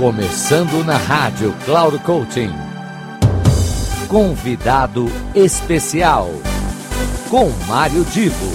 Começando na rádio Cloud Coaching. Convidado especial com Mário Divo.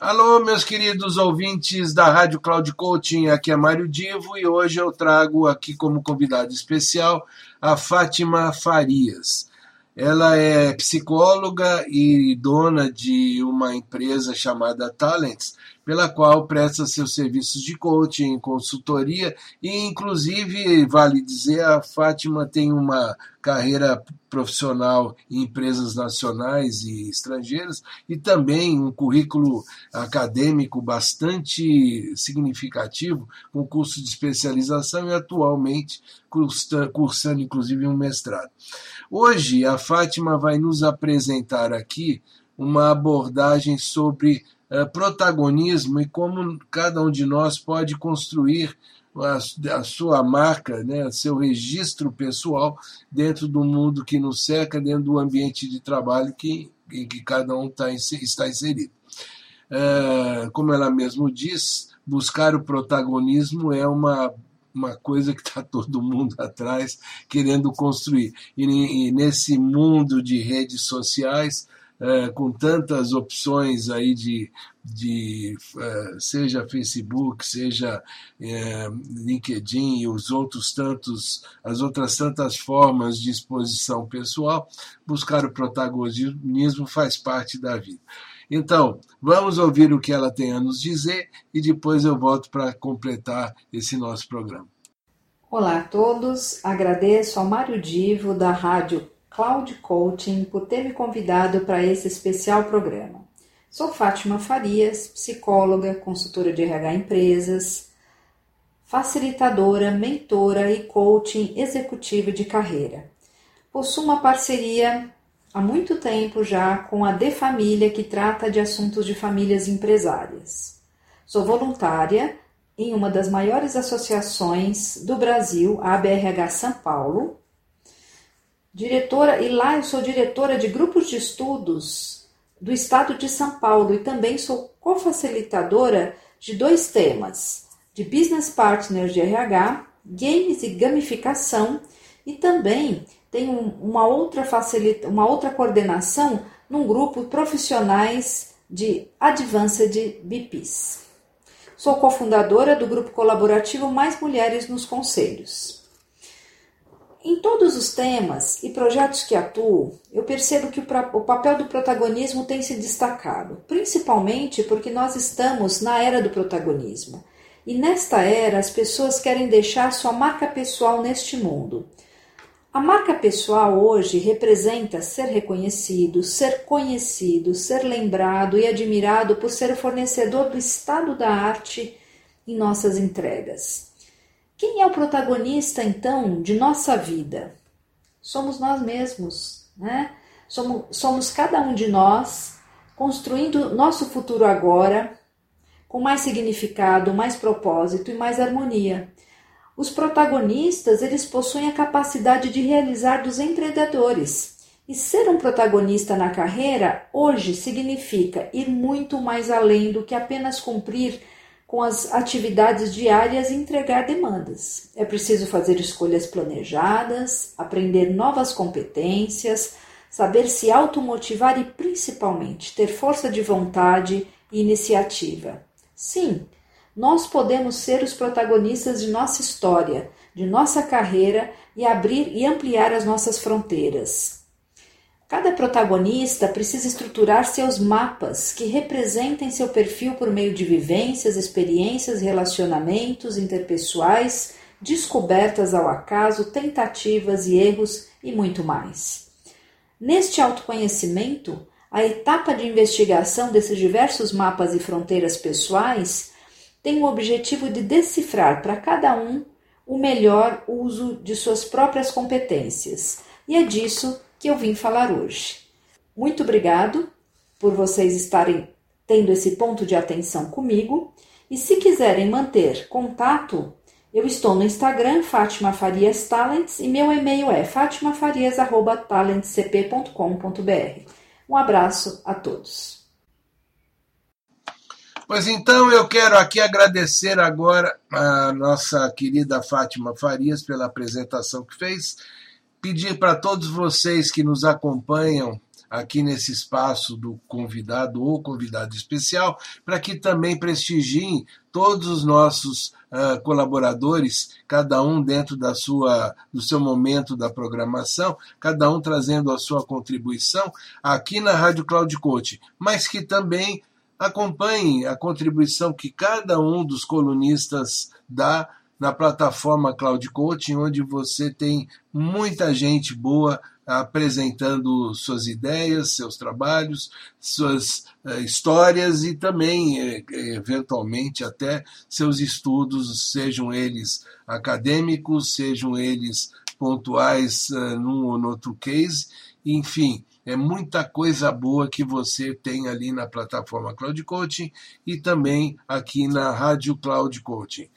Alô, meus queridos ouvintes da Rádio Cloud Coaching, aqui é Mário Divo e hoje eu trago aqui como convidado especial a Fátima Farias. Ela é psicóloga e dona de uma empresa chamada Talents, pela qual presta seus serviços de coaching, consultoria e, inclusive, vale dizer, a fatima tem uma carreira profissional em empresas nacionaes e estrangeiras e também um currículo acadêmico bastante significativo, com curso de especialização e actualmente cursando inclusive um mestrado. Hoje a fatima vae nos apresentar aqui uma abordagem sobre protagonismo e como cada um de nós pode construir a, sua marca, né, seu registro pessoal dentro do mundo que nos cerca, dentro do ambiente de trabalho que, em que cada um está inserido. como ela mesmo diz, buscar o protagonismo é uma coisa que tá todo mundo atrás querendo construir. E, e nesse mundo de redes sociais, com tantas opções aí de, de seja Facebook, seja é, LinkedIn e os outros tantos, as outras tantas formas de exposição pessoal, buscar o protagonismo faz parte da vida. Então, vamos ouvir o que ela tem a nos dizer e depois eu volto para completar esse nosso programa. Olá a todos, agradeço ao Mário Divo da Rádio Cloud Coaching por ter me convidado para esse especial programa. Sou fatima Farias, psicóloga, consultora de RH emprezas facilitadora, mentora e coaching executiva de carreira. Possuo uma parceria ha muito tempo já com a De familia que trata de assumptos de familias empresárias. Sou voluntária em uma das maiores associações do Brasil, a ABRH s Paulo, e lá eu sou diretora de grupos de estudos do estado de São Paulo e também sou cofacilitadora de dois temas, de business partner de RH, games e gamificação, e também tem um, uma outra coordenação num grupo profissionais de Advanced BPs. Sou cofundadora do grupo colaborativo Mais Mulheres nos Conselhos. Em todos os temas e projectos que atuo, eu percebo que o, o papel do protagonismo tem se destacado, principalmente porque nós estamos na era do protagonismo. E nesta era, as pessoas querem deixar sua marca pessoal neste mundo. A marca pessoal hoje representa ser reconhecido, ser conhecido, ser lembrado e admirado por ser o fornecedor do estado da arte em nossas entregas. é o protagonista então de nossa vida? Somos nós mesmos, Somos, somos cada um de nós construindo nosso futuro agora com mais significado, mais propósito e mais harmonia. Os protagonistas, eles possuem a capacidade de realizar dos emprededores E ser um protagonista na carreira hoje significa ir muito mais além do que apenas cumprir as actividades diárias e entregar demandas. É preciso fazer escolhas planejadas, aprender novas competências, saber se automotivar e, principalmente, ter força de vontade e iniciativa. Sim, nós podemos ser os protagonistas de nossa historia de nossa carreira e abrir e ampliar as nossas fronteiras. Cada protagonista precisa estruturar seus mapas que representem seu perfil por meio de vivências, experiências, relacionamentos interpessoaes descobertas ao acaso, tentativas e erros e muito mais. Neste conhecimento a etapa de investigação desses diversos mapas e fronteiras pessoaes tem o objectivo de decifrar para cada um o melhor uso de suas próprias competências, e é disso eu vim falar hoje. Muito obrigado por vocês estarem tendo esse ponto de atenção comigo. E se quiserem manter contato, eu estou no Instagram, fatima Farias Talents, e meu e-mail é br Um abraço a todos. Pois então, eu quero aqui agradecer agora a nossa querida Fátima Farias pela apresentação que fez pedir para todos vocês que nos acompanham aqui nesse espaço do convidado ou convidado especial, para que também prestigiem todos os nossos ah, colaboradores, cada um dentro da sua, do seu momento da programação, cada um trazendo a sua contribuição aqui na Rádio Cloud Coach, mas que também acompanhem a contribuição que cada um dos colunistas dá na plataforma Cloud Coaching, onde você tem muita gente boa apresentando suas ideias, seus trabalhos, suas eh, histórias e também, eh, eventualmente, até seus estudos, sejam eles acadêmicos, sejam eles pontuais eh, num ou n'outro case, enfim. É muita coisa boa que você tem ali na plataforma Cloud Coaching e também aqui na Rádio Cloud Coaching.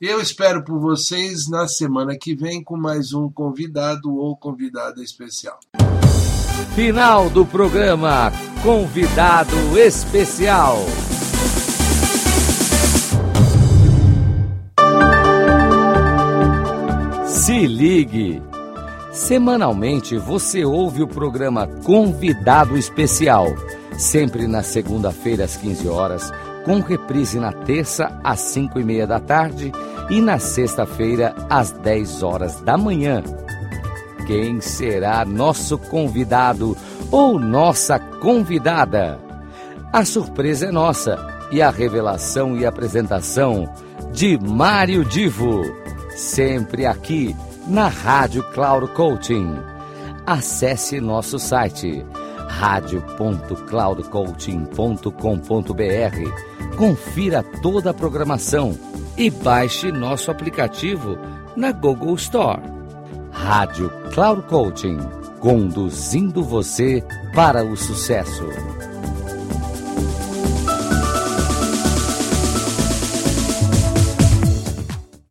Eu espero por vocês na semana que vem com mais um convidado ou convidada especial. Final do Convidado Especial. Se ligue. Semanalmente você ouve o programa Convidado Especial, sempre na segunda-feira às 15 horas, com reprise na terça às 5 e meia da tarde e na sexta-feira, às dez horas da manhã. Quem será nosso convidado ou nossa convidada? A surpresa é nossa e a revelação e apresentação de Mário Divo, sempre aqui na Rádio Claro Coaching. Acesse nosso site br Confira toda a programação e baixe nosso aplicativo na Google Store. radio Cloud Coaching, conduzindo você para o sucesso.